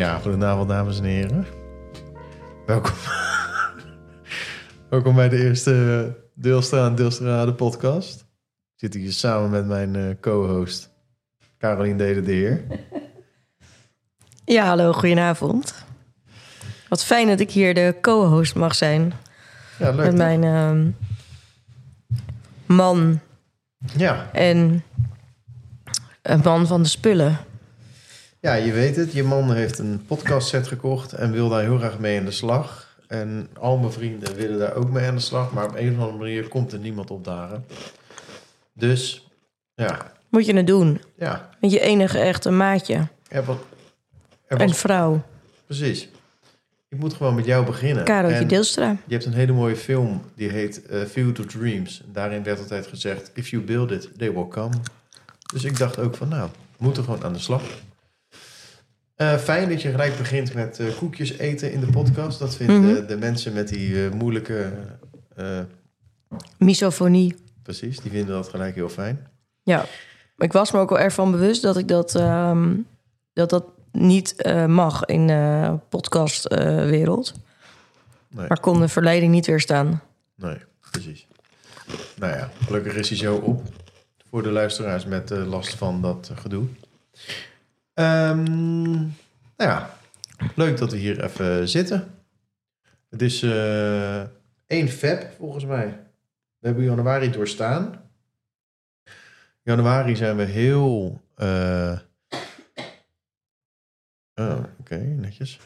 Ja, goedenavond dames en heren. Welkom. Welkom bij de eerste Deelstra en Deelstra de podcast. Ik zit hier samen met mijn eh, co-host Carolien Dede de Heer. Ja, hallo, goedenavond. Wat fijn dat ik hier de co-host mag zijn Ja, leuk. met mijn ehm, man Ja. en een man van de spullen. Ja, je weet het. Je man heeft een podcastset gekocht en wil daar heel graag mee aan de slag. En al mijn vrienden willen daar ook mee aan de slag. Maar op een of andere manier komt er niemand opdagen. Dus, ja. Moet je het doen. Ja. Met je enige echte maatje. Er was, er En vrouw, Precies. Ik moet gewoon met jou beginnen. Karootje En Deelstra. Je hebt een hele mooie film die heet uh, View to Dreams. En daarin werd altijd gezegd: If you build it, they will come. Dus ik dacht ook van, nou, we moeten gewoon aan de slag. Eh, fijn dat je gelijk begint met eh, koekjes eten in de podcast. Dat vinden Mhm. de, de mensen met die eh, moeilijke. Misofonie. precies, die vinden dat gelijk heel fijn. Ja, ik was me ook wel ervan bewust dat ik dat, ehm, dat, dat niet mag in de podcastwereld. Nee. maar kon de verleiding niet weerstaan. Nee, precies. Nou ja, gelukkig is hij zo op voor de luisteraars met eh, last van dat gedoe. Ehm, nou ja, leuk dat we hier even zitten. Het is eh 1 feb volgens mij. We hebben januari doorstaan. Januari zijn we heel... eh, Oh, oké, netjes.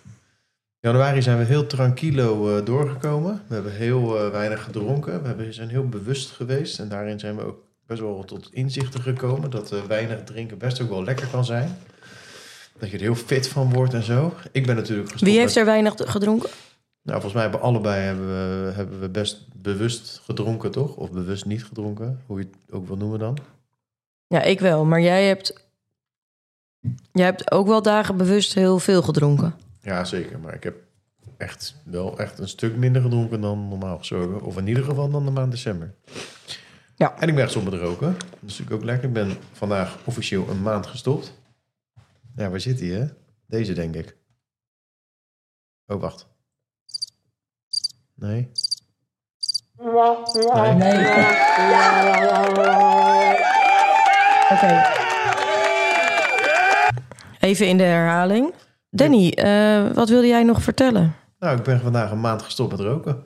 Januari zijn we heel tranquilo eh, doorgekomen. We hebben heel weinig gedronken. We zijn heel bewust geweest. En daarin zijn we ook best wel tot inzichten gekomen. Dat weinig drinken best ook wel lekker kan zijn. Dat je er heel fit van wordt en zo. Ik ben natuurlijk gestopt Wie heeft er weinig gedronken? Nou, volgens mij hebben allebei hebben we, hebben we best bewust gedronken, toch? Of bewust niet gedronken. Hoe je het ook wil noemen dan. Ja, ik wel. Maar jij hebt, jij hebt ook wel dagen bewust heel veel gedronken. Ja, zeker. Maar ik heb echt wel echt een stuk minder gedronken dan normaal gesproken. Of in ieder geval dan de maand december. Ja. En ik ben gestopt met roken. Dat is natuurlijk ook lekker. Ik ben vandaag officieel een maand gestopt. Ja, waar zit hij, hè? Deze, denk ik. Oh, wacht. Nee. Nee. Oké. Even in de herhaling. Danny, eh, wat wilde jij nog vertellen? Nou, ik ben vandaag een maand gestopt met roken.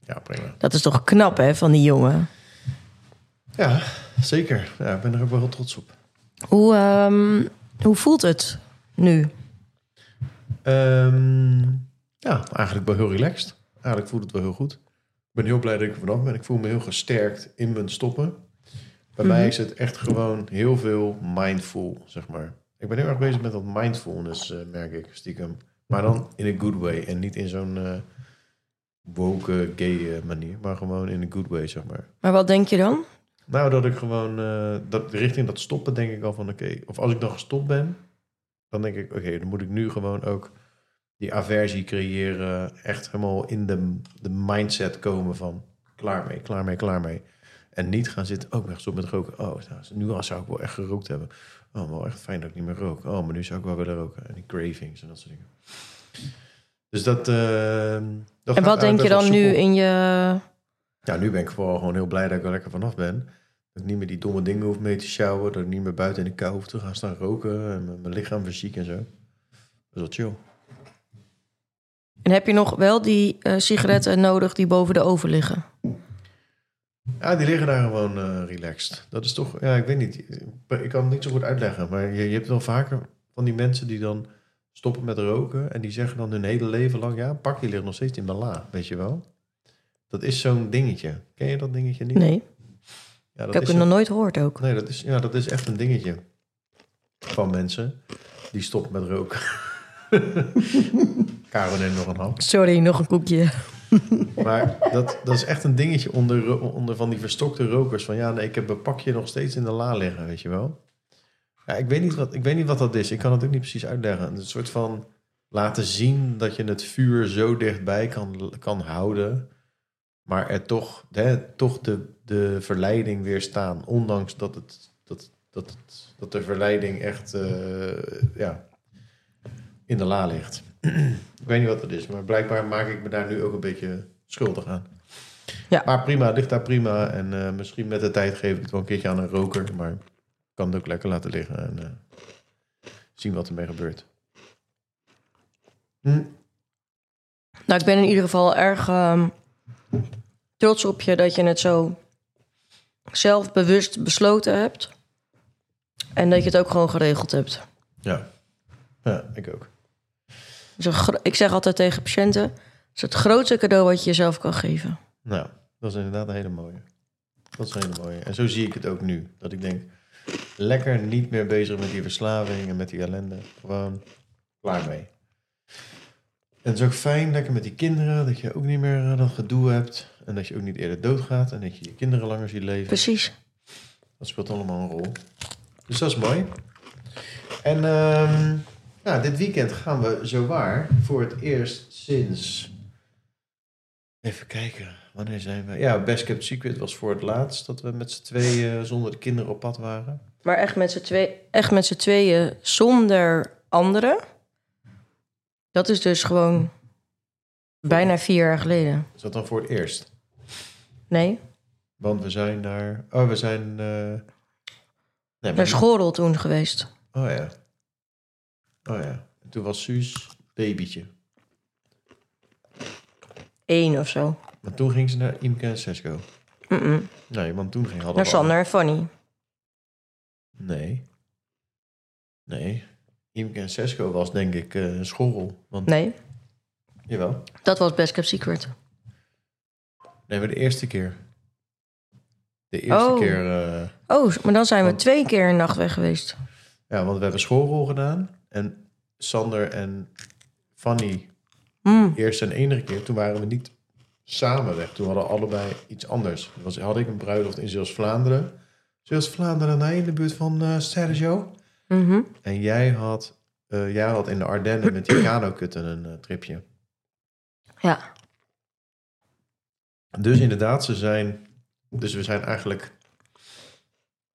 Ja, prima. Dat is toch knap, hè, van die jongen. Ja, zeker. Ja, ik ben er ook wel trots op. Hoe, ehm, hoe voelt het nu? Ehm, ja, eigenlijk wel heel relaxed. Eigenlijk voelt het wel heel goed. Ik ben heel blij dat ik er vanaf ben. Ik voel me heel gesterkt in mijn stoppen. Bij mij is het echt gewoon heel veel mindful, zeg maar. Ik ben heel erg bezig met dat mindfulness, eh, merk ik, stiekem. Maar dan in a good way. En niet in zo'n eh woke, gay eh, manier. Maar gewoon in a good way, zeg maar. Maar wat denk je dan? Nou, dat ik gewoon... eh, dat, richting dat stoppen denk ik al van... Oké, of als ik dan gestopt ben... Dan denk ik, oké, dan moet ik nu gewoon ook... Die aversie creëren. Echt helemaal in de, de mindset komen van... Klaar mee, klaar mee, klaar mee. En niet gaan zitten... Oh, ik ben gestopt met roken. Oh, nou, nu al zou ik wel echt gerookt hebben. Oh, wel echt fijn dat ik niet meer rook. Oh, maar nu zou ik wel willen roken. En die cravings en dat soort dingen. Dus dat... eh, dat En wat denk je dan nu in je... Ja, nu ben ik vooral gewoon heel blij dat ik er lekker vanaf ben. Dat ik niet meer die domme dingen hoef mee te sjouwen. Dat ik niet meer buiten in de kou hoef te gaan staan roken. En mijn- lichaam fysiek en zo. Dat is wel chill. En heb je nog wel die eh, sigaretten nodig die boven de oven liggen? Ja, die liggen daar gewoon eh, relaxed. Dat is toch, ja, ik weet niet. Ik kan het niet zo goed uitleggen. Maar je, je hebt wel vaker van die mensen die dan stoppen met roken. En die zeggen dan hun hele leven lang... Ja, een pakje ligt nog steeds in mijn la, weet je wel. Dat is zo'n dingetje. Ken je dat dingetje niet? Nee, Ja, dat ik heb het nog nooit gehoord ook. Nee, dat is, ja, dat is echt een dingetje. Van mensen die stoppen met roken. Karel neemt nog een hap. Sorry, nog een koekje. Maar dat, dat is echt een dingetje onder, onder van die verstokte rokers. Van ja, nee, ik heb een pakje nog steeds in de la liggen, weet je wel. Ja, ik, weet niet wat, ik weet niet wat dat is. Ik kan het ook niet precies uitleggen. Een soort van laten zien dat je het vuur zo dichtbij kan, kan houden. Maar er toch, hè, toch de, de verleiding weerstaan. Ondanks dat het, dat dat, het- dat de verleiding echt eh, ja, in de la ligt. ik weet niet wat het is, maar blijkbaar maak ik me daar nu ook een beetje schuldig aan. Ja. Maar prima, ligt daar prima. En eh, misschien met de tijd geef ik het wel een keertje aan een roker. Maar ik kan het ook lekker laten liggen en eh, zien wat ermee gebeurt. Hm. Nou, ik ben in ieder geval erg ehm, trots op je dat je het zo zelfbewust besloten hebt. En dat je het ook gewoon geregeld hebt. Ja. ja, ik ook. Dus ik zeg altijd tegen patiënten: het is het grootste cadeau wat je jezelf kan geven. Nou, dat is inderdaad een hele mooie. Dat is een hele mooie. En zo zie ik het ook nu. Dat ik denk, lekker niet meer bezig met die verslaving en met die ellende. Gewoon klaar mee. En het is ook fijn, lekker met die kinderen, dat je ook niet meer eh, dat gedoe hebt. En dat je ook niet eerder doodgaat en dat je je kinderen langer ziet leven. Precies. Dat speelt allemaal een rol. Dus dat is mooi. En ehm, ja, dit weekend gaan we zowaar voor het eerst sinds... Even kijken, wanneer zijn we? Ja, Best Kept Secret was voor het laatst dat we met z'n tweeën zonder de kinderen op pad waren. Maar echt met z'n twee, echt met z'n tweeën zonder anderen. Dat is dus gewoon bijna vier jaar geleden. Is dat dan voor het eerst? Nee, Want we zijn naar... Oh, we zijn... eh nee, maar- naar Schorel toen geweest. Oh ja. Oh ja. En toen was Suus babytje. Eén of zo. Maar toen ging ze naar Imke en Sesco. Nee, want toen ging hadden Naar Sander en Fanny. Nee. Nee. Imke en Sesco was denk ik eh, een schorrel. Want, Nee, Jawel. dat was Best Kept Secret. Nee, maar de eerste keer. De eerste Oh. keer... eh, Oh, maar dan zijn we twee keer een nacht weg geweest. ja, want we hebben schoolrol gedaan. En Sander en Fanny Mm. eerst en enige keer. Toen waren we niet samen weg. Toen hadden we allebei iets anders. Toen was, had ik een bruiloft in Zeeuws-Vlaanderen. Zeeuws-Vlaanderen, nee, in de buurt van eh Sergio. Mhm. En jij had, eh, jij had in de Ardennen met die kanokutten een eh, tripje. Ja, Dus inderdaad, ze zijn. Dus we zijn eigenlijk.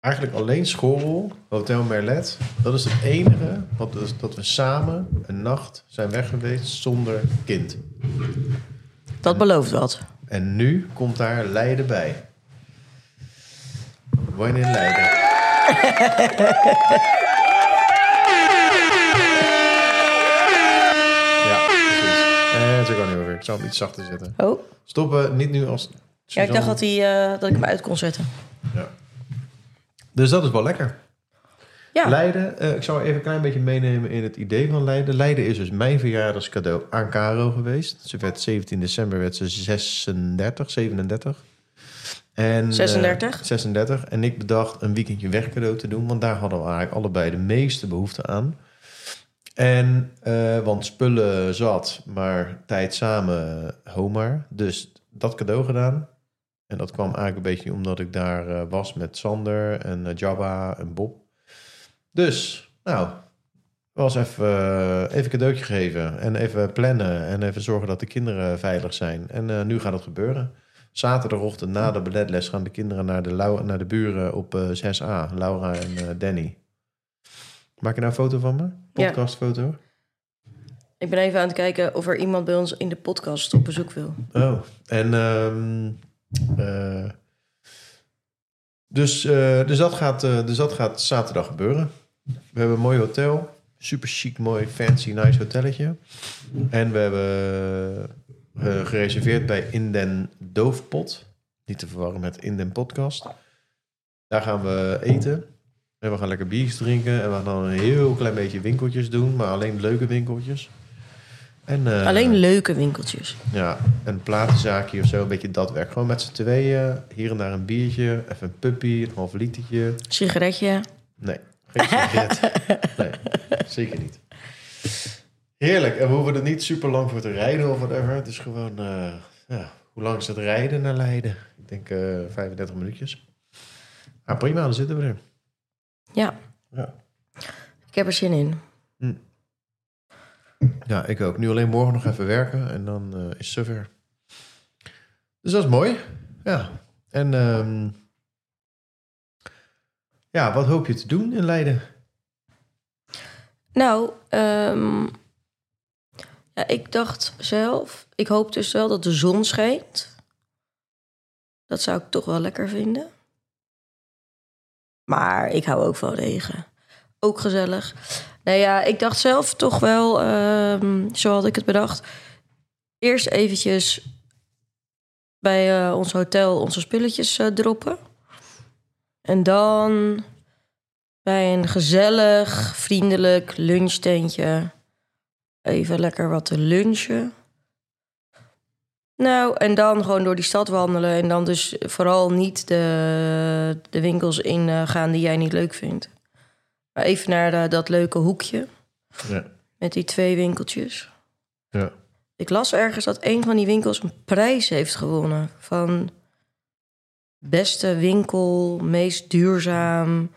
Eigenlijk alleen Schorrel, Hotel Merlet. Dat is het enige wat dus, dat we samen een nacht zijn weg geweest zonder kind. dat belooft wat. En nu komt daar Leiden bij. Woon in Leiden. Ik zou hem iets zachter zetten. Oh, Stoppen, niet nu als. ja, ik dacht dat, hij, eh, dat ik hem uit kon zetten. Ja. Dus dat is wel lekker. Ja, Leiden, eh, ik zal even een klein beetje meenemen in het idee van Leiden. Leiden is dus mijn verjaardagscadeau aan Caro geweest. Ze werd 17 december, werd ze 36, 37. En, eh, 36. 36. En ik bedacht een weekendje weg cadeau te doen, want daar hadden we eigenlijk allebei de meeste behoefte aan. En, eh, want spullen zat, maar tijd samen homaar. Dus dat cadeau gedaan. En dat kwam eigenlijk een beetje omdat ik daar eh, was met Sander en eh, Jabba en Bob. Dus, nou, was even, even cadeautje geven en even plannen en even zorgen dat de kinderen veilig zijn. En nu gaat het gebeuren. Zaterdagochtend na de balletles gaan de kinderen naar de, Lau- naar de buren op eh, 6A, Laura en Danny. Maak je nou een foto van me? Ja. Podcastfoto? ik ben even aan het kijken of er iemand bij ons in de podcast op bezoek wil. Oh, en ehm, eh, dus, eh, dus, dat gaat, eh, dus dat gaat zaterdag gebeuren. We hebben een mooi hotel. Super chic, mooi, fancy, nice hotelletje. En we hebben eh, gereserveerd bij Inden Doofpot. Niet te verwarren met Inden Podcast. Daar gaan we eten. En we gaan lekker biertjes drinken. En we gaan dan een heel klein beetje winkeltjes doen. Maar alleen leuke winkeltjes. En, eh, Alleen leuke winkeltjes. ja, een platenzaakje of zo, een beetje dat werk. Gewoon met z'n tweeën, hier en daar een biertje, even een puppy, een half litertje. Sigaretje. Nee, geen sigaret. nee, zeker niet. Heerlijk, en we hoeven er niet super lang voor te rijden of whatever. Het is gewoon, eh, ja, hoe lang is het rijden naar Leiden? Ik denk eh 35 minuutjes. Ah, prima, dan zitten we er. Ja, Ja. ik heb er zin in. Ja, ik ook. Nu alleen morgen nog even werken en dan eh, is het zover. Dus dat is mooi. Ja. En ehm, Ja, wat hoop je te doen in Leiden? Nou, ehm, ja, ik dacht zelf, ik hoop dus wel dat de zon schijnt. Dat zou ik toch wel lekker vinden. Maar ik hou ook van regen. Ook gezellig. Nou ja, ik dacht zelf toch wel, ehm, zo had ik het bedacht. Eerst eventjes bij eh, ons hotel onze spulletjes eh, droppen. En dan bij een gezellig, vriendelijk lunchtentje even lekker wat te lunchen. Nou, en dan gewoon door die stad wandelen. En dan dus vooral niet de, de winkels in gaan die jij niet leuk vindt. Maar even naar de- dat leuke hoekje Ja. met die twee winkeltjes. ja. Ik las ergens dat een van die winkels een prijs heeft gewonnen. Van beste winkel, meest duurzaam,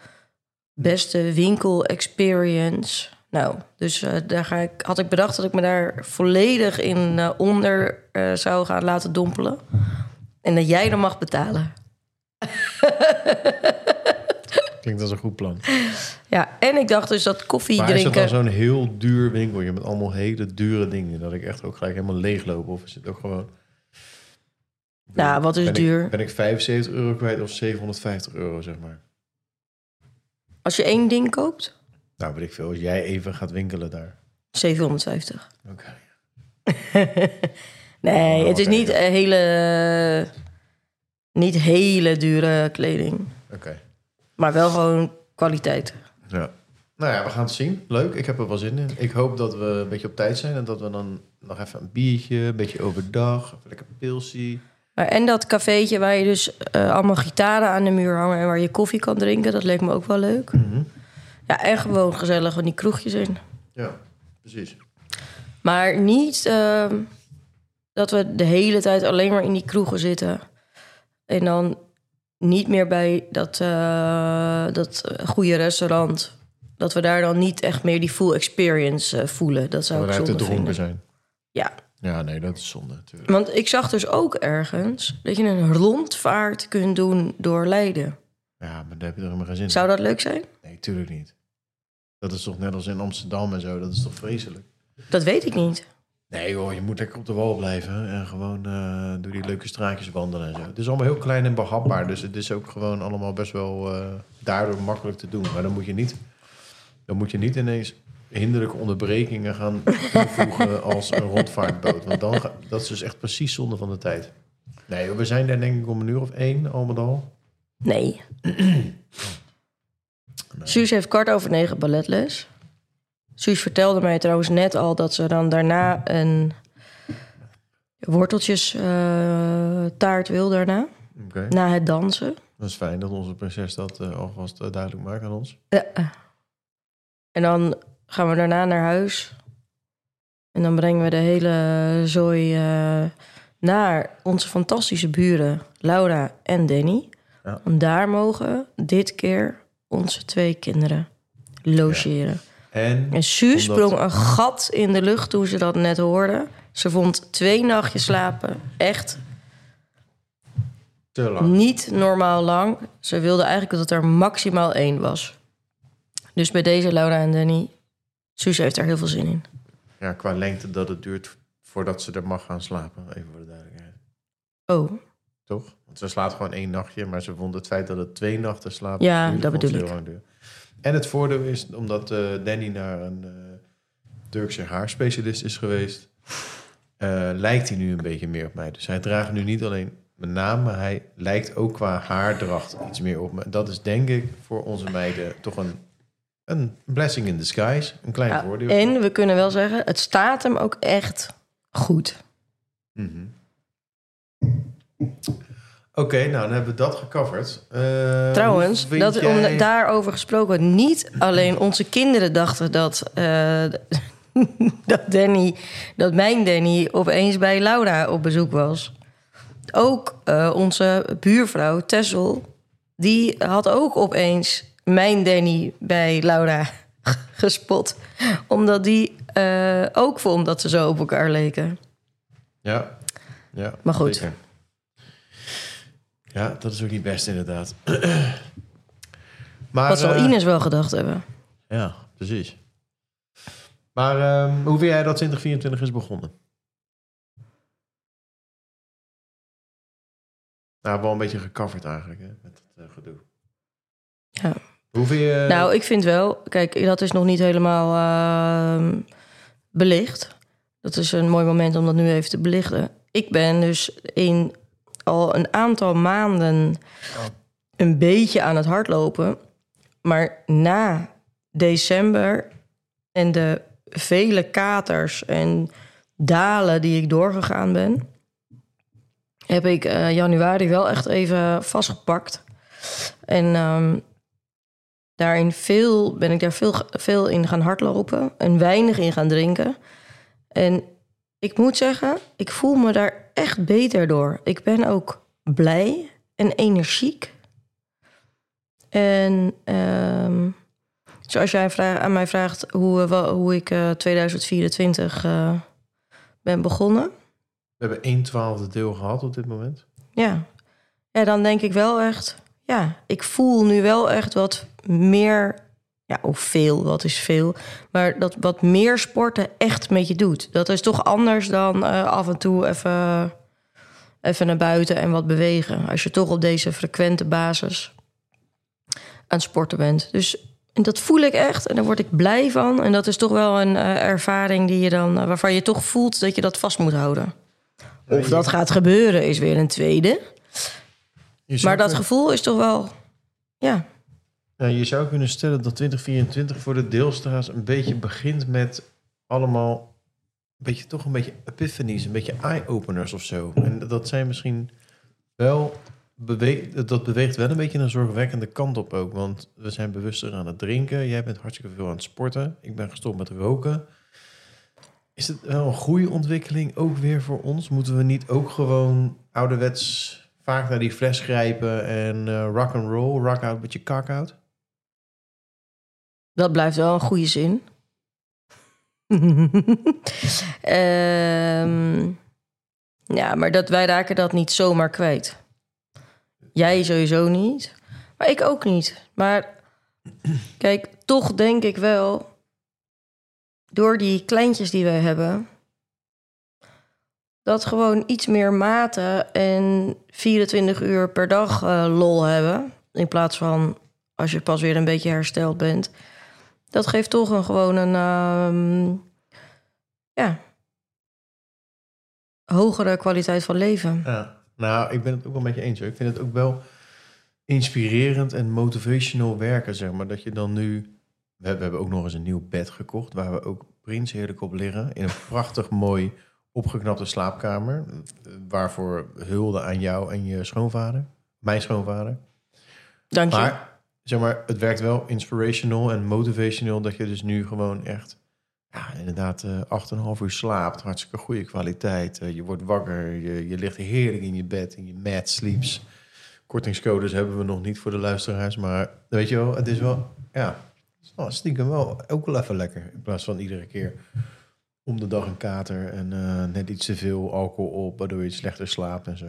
beste winkel experience. Nou, dus eh, daar ga ik, had ik bedacht dat ik me daar volledig in eh, onder eh, zou gaan laten dompelen. En dat jij dan mag betalen. Klinkt als een goed plan. Ja, en ik dacht dus dat koffie Maar is het drinken... dan zo'n heel duur winkeltje met allemaal hele dure dingen... dat ik echt ook gelijk helemaal leegloop? Of is het ook gewoon... Nou, wat is ben duur? Ik, ben ik 75 euro kwijt of 750 euro, zeg maar? Als je één ding koopt, Nou, weet ik veel. Als jij even gaat winkelen daar. 750. Oké. Nee, Oh, het is niet hele, niet hele dure kleding. Oké. Maar wel gewoon kwaliteit. Ja. Nou ja, we gaan het zien. Leuk, ik heb er wel zin in. Ik hoop dat we een beetje op tijd zijn... en dat we dan nog even een biertje, een beetje overdag... even lekker pilsie. En dat cafeetje waar je dus eh, allemaal gitaren aan de muur hangen... en waar je koffie kan drinken, dat leek me ook wel leuk. Mhm. Ja, en gewoon gezellig van die kroegjes in. Ja, precies. Maar niet ehm, dat we de hele tijd alleen maar in die kroegen zitten. En dan niet meer bij dat, eh, dat eh, goede restaurant. Dat we daar dan niet echt meer die full experience eh, voelen. Dat zou we ik te zonde dronken zijn. Ja, Ja, nee, dat is zonde natuurlijk. want ik zag dus ook ergens dat je een rondvaart kunt doen door Leiden. Ja, maar daar heb je er helemaal geen zin in. Zou dat leuk zijn? Nee, tuurlijk niet. Dat is toch net als in Amsterdam en zo. Dat is toch vreselijk? Dat weet ik niet. Nee joh, je moet lekker op de wal blijven. En gewoon eh, door die leuke straatjes wandelen en zo. Het is allemaal heel klein en behapbaar. Dus het is ook gewoon allemaal best wel eh, daardoor makkelijk te doen. Maar dan moet je niet, dan moet je niet ineens hinderlijke onderbrekingen gaan toevoegen als een rondvaartboot. Want dan ga- dat is dus echt precies zonde van de tijd. Nee, we zijn daar denk ik om een uur of één, al met al. Nee. Suus heeft kwart over negen balletles. Suus vertelde mij trouwens net al dat ze dan daarna een worteltjes eh, taart wil daarna. Na het dansen. dat is fijn dat onze prinses dat eh, alvast eh, duidelijk maakt aan ons. Ja. En dan gaan we daarna naar huis. En dan brengen we de hele zooi naar onze fantastische buren, Laura en Danny. Ja. Want daar mogen dit keer onze twee kinderen logeren. En En Suus Omdat- sprong een gat in de lucht toen ze dat net hoorde. Ze vond twee nachtjes slapen echt te lang. niet normaal lang. Ze wilde eigenlijk dat er maximaal één was. Dus bij deze Laura en Danny, Suus heeft er heel veel zin in. Ja, qua lengte dat het duurt voordat ze er mag gaan slapen. Even voor de duidelijkheid. Oh, Toch? Want ze slaapt gewoon één nachtje, maar ze vond het feit dat het twee nachten slapen... Ja, dat bedoel heel ik. En het voordeel is, omdat eh, Danny naar een eh, Turkse haarspecialist is geweest... eh, lijkt hij nu een beetje meer op mij. Dus hij draagt nu niet alleen mijn naam, maar hij lijkt ook qua haardracht iets meer op me. Dat is denk ik voor onze meiden toch een, een blessing in disguise. Een klein Ja, voordeel. en we kunnen wel zeggen, het staat hem ook echt goed. Mhm. Oké, nou dan hebben we dat gecoverd. Eh, Trouwens, dat, om jij- daarover gesproken, niet alleen onze kinderen dachten dat, eh, dat, Danny, dat mijn Danny opeens bij Laura op bezoek was. Ook eh, onze buurvrouw Tessel, die had ook opeens mijn Danny bij Laura gespot. Omdat die ook vond dat ze zo op elkaar leken. Ja, ja Maar goed. zeker. Ja, dat is ook niet best inderdaad. Maar, Wat zal eh, Ines wel gedacht hebben? Ja, precies. Maar ehm, hoe vind jij dat 2024 is begonnen? Nou, wel een beetje gecoverd eigenlijk, hè, met het eh, gedoe. Ja. Hoe vind je... Nou, ik vind wel, kijk, dat is nog niet helemaal ehm, belicht. Dat is een mooi moment om dat nu even te belichten. Ik ben dus in al een aantal maanden een beetje aan het hardlopen. Maar na december en de vele katers en dalen die ik doorgegaan ben, heb ik eh, januari wel echt even vastgepakt. En ehm, daarin veel, ben ik daar veel, veel in gaan hardlopen en weinig in gaan drinken. En ik moet zeggen, ik voel me daar echt beter door. Ik ben ook blij en energiek. En ehm, zoals jij vraag, aan mij vraagt hoe, eh, hoe ik eh, 2024 eh, ben begonnen. We hebben 1 twaalfde deel gehad op dit moment. Ja. ja, dan denk ik wel echt... Ja, ik voel nu wel echt wat meer... Ja, of veel, wat is veel. Maar dat wat meer sporten echt met je doet. Dat is toch anders dan eh, af en toe even, even naar buiten en wat bewegen. Als je toch op deze frequente basis aan het sporten bent. Dus en dat voel ik echt en daar word ik blij van. En dat is toch wel een eh, ervaring die je dan, eh, waarvan je toch voelt dat je dat vast moet houden. Of dat gaat gebeuren is weer een tweede. Maar dat gevoel is toch wel. Ja, Ja, je zou kunnen stellen dat 2024 voor de deelstra's een beetje begint met allemaal een beetje toch een beetje epiphanies, een beetje eye-openers of zo. En dat zijn misschien wel beweegt, dat beweegt wel een beetje een zorgwekkende kant op ook, want we zijn bewuster aan het drinken. Jij bent hartstikke veel aan het sporten. Ik ben gestopt met roken. Is het wel een goede ontwikkeling ook weer voor ons? Moeten we niet ook gewoon ouderwets vaak naar die fles grijpen en eh, rock and roll, rock out met je kak out? Dat blijft wel een goede zin. Ehm, ja, maar dat, wij raken dat niet zomaar kwijt. Jij sowieso niet, maar ik ook niet. Maar kijk, toch denk ik wel, door die kleintjes die wij hebben, dat gewoon iets meer maten en 24 uur per dag eh, lol hebben. In plaats van als je pas weer een beetje hersteld bent. Dat geeft toch een gewoon een ehm, ja, hogere kwaliteit van leven. Ja, nou, ik ben het ook wel met je eens. hoor. Ik vind het ook wel inspirerend en motivational werken, zeg maar. Dat je dan nu... We hebben, we hebben ook nog eens een nieuw bed gekocht... waar we ook prins heerlijk op liggen. In een prachtig mooi opgeknapte slaapkamer. Waarvoor hulde aan jou en je schoonvader. Mijn schoonvader. Dank je. Maar, zeg maar, het werkt wel inspirational en motivational... dat je dus nu gewoon echt... Ja, inderdaad, eh 8,5 uur slaapt. Hartstikke goede kwaliteit. Eh, je wordt wakker. Je, je ligt heerlijk in je bed. In je mad sleeps. Kortingscodes hebben we nog niet voor de luisteraars. Maar weet je wel, het is wel... Ja, het stiekem wel ook wel even lekker. In plaats van iedere keer om de dag een kater... en eh, net iets te veel alcohol op... waardoor je slechter slaapt en zo.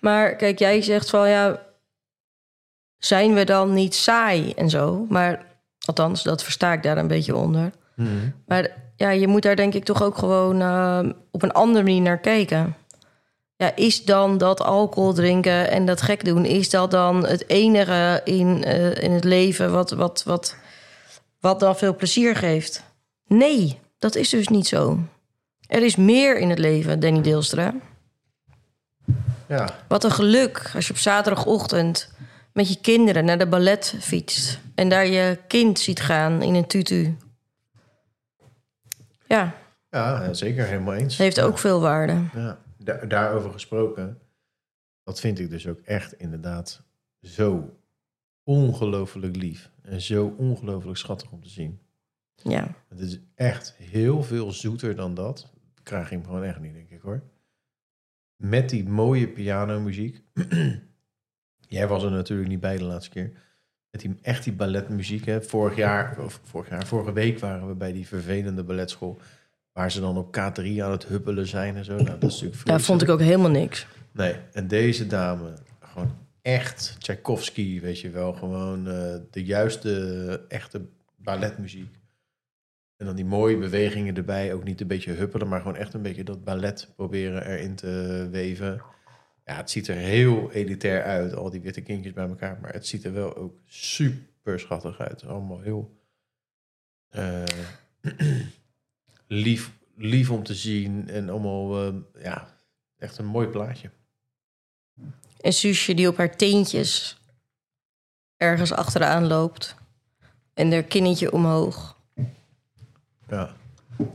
Maar kijk, jij zegt van ja, zijn we dan niet saai en zo? Maar althans, dat versta ik daar een beetje onder. Maar ja, je moet daar denk ik toch ook gewoon eh, op een andere manier naar kijken. Ja, is dan dat alcohol drinken en dat gek doen, is dat dan het enige in, eh, in het leven wat, wat, wat, wat dan veel plezier geeft? Nee, dat is dus niet zo. Er is meer in het leven, Danny Deelstra. Ja, Wat een geluk als je op zaterdagochtend met je kinderen naar de ballet fietst. En daar je kind ziet gaan in een tutu. Ja, ja, zeker helemaal eens. heeft Ja. ook veel waarde. Ja, da- daarover gesproken. Dat vind ik dus ook echt inderdaad zo ongelooflijk lief. En zo ongelooflijk schattig om te zien. Ja, Het is echt heel veel zoeter dan dat. Krijg je hem gewoon echt niet, denk ik hoor. Met die mooie pianomuziek. Jij was er natuurlijk niet bij de laatste keer. Met die, echt die balletmuziek. Hè. Vorig jaar, of vorig jaar, vorige week waren we bij die vervelende balletschool. Waar ze dan op K3 aan het huppelen zijn en zo. Nou, dat is natuurlijk daar vond ik ook helemaal niks. Nee, en deze dame, gewoon echt Tchaikovsky, weet je wel. Gewoon eh, de juiste, echte balletmuziek. En dan die mooie bewegingen erbij. Ook niet een beetje huppelen, maar gewoon echt een beetje dat ballet proberen erin te weven. Ja, het ziet er heel elitair uit, al die witte kindjes bij elkaar. Maar het ziet er wel ook super schattig uit. Allemaal heel eh, lief, lief om te zien. En allemaal, eh, ja, echt een mooi plaatje. En Suusje die op haar teentjes ergens achteraan loopt. En haar kinnetje omhoog. Ja.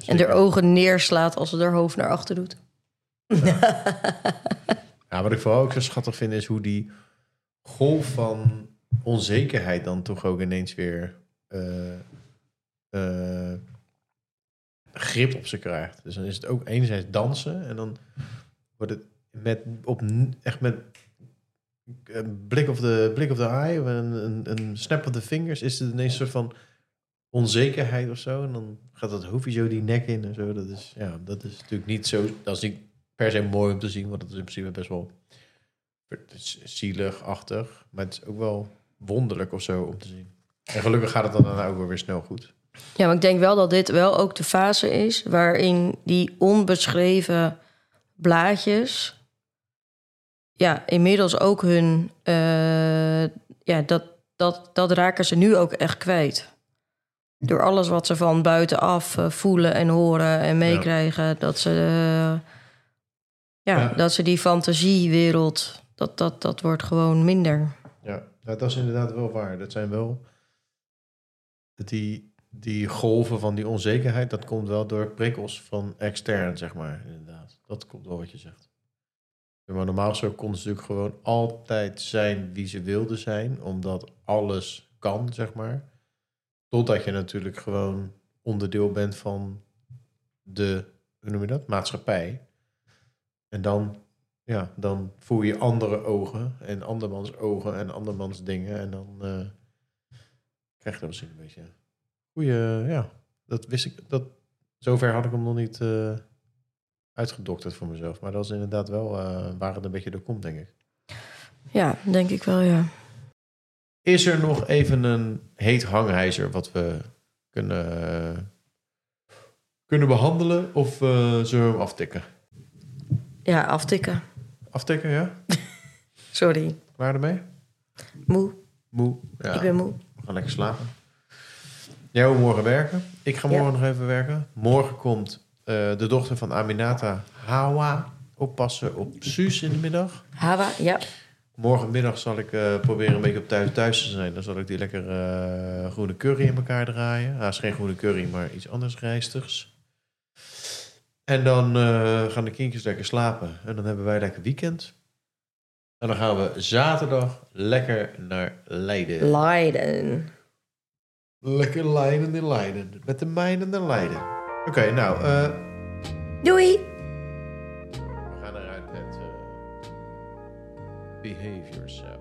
En haar ogen neerslaat als ze haar hoofd naar achter doet. Ja, wat ik vooral ook zo schattig vind is hoe die golf van onzekerheid dan toch ook ineens weer eh, eh, grip op ze krijgt. Dus dan is het ook enerzijds dansen en dan wordt het met op echt met een blik of de blik of de eye, een, een, een snap of the fingers, is het ineens een soort van onzekerheid of zo. En dan gaat dat hoofdje zo die nek in en zo. Dat is, ja, dat is natuurlijk niet zo. Dat is niet per se mooi om te zien, want het is in principe best wel zielig-achtig. Maar het is ook wel wonderlijk of zo om te zien. En gelukkig gaat het dan daarna ook wel weer snel goed. Ja, maar ik denk wel dat dit wel ook de fase is waarin die onbeschreven blaadjes. Ja, inmiddels ook hun. eh, ja, dat, dat, dat raken ze nu ook echt kwijt. Door alles wat ze van buitenaf eh, voelen en horen en meekrijgen, dat ze. eh, ja, Ja. dat ze die fantasiewereld. Dat, dat, dat wordt gewoon minder. Ja, nou, dat is inderdaad wel waar. Dat zijn wel die, die golven van die onzekerheid. Dat komt wel door prikkels van extern, zeg maar. Inderdaad, dat komt wel wat je zegt. Maar normaal zo konden ze natuurlijk gewoon altijd zijn wie ze wilden zijn, omdat alles kan, zeg maar. Totdat je natuurlijk gewoon onderdeel bent van de, hoe noem je dat, maatschappij. En dan, ja, dan voel je andere ogen en andermans ogen en andermans dingen. En dan eh, krijg je dat misschien een beetje. Goeie, ja, dat wist ik. Dat, zover had ik hem nog niet eh, uitgedokterd voor mezelf. Maar dat is inderdaad wel eh, waar het een beetje door komt, denk ik. Ja, denk ik wel, ja. Is er nog even een heet hangijzer wat we kunnen, kunnen behandelen? Of zullen we hem aftikken? Ja, aftikken. Aftikken, ja? Sorry. Klaar ermee? Moe. Moe. Ja, Ik ben moe. we gaan lekker slapen. Jij moet morgen werken. Ik ga morgen nog even werken. Morgen komt eh, de dochter van Aminata Hawa oppassen op Suus in de middag. Hawa, ja. Morgenmiddag zal ik eh, proberen een beetje op thuis, thuis te zijn. Dan zal ik die lekker eh, groene curry in elkaar draaien. Ah, is geen groene curry, maar iets anders rijstigs. En dan eh, gaan de kindjes lekker slapen. En dan hebben wij lekker weekend. En dan gaan we zaterdag lekker naar Leiden. Leiden. lekker Leiden in Leiden. Met de mijnen naar Leiden. Oké, nou, eh, Doei! we gaan eruit met eh, Behave Yourself.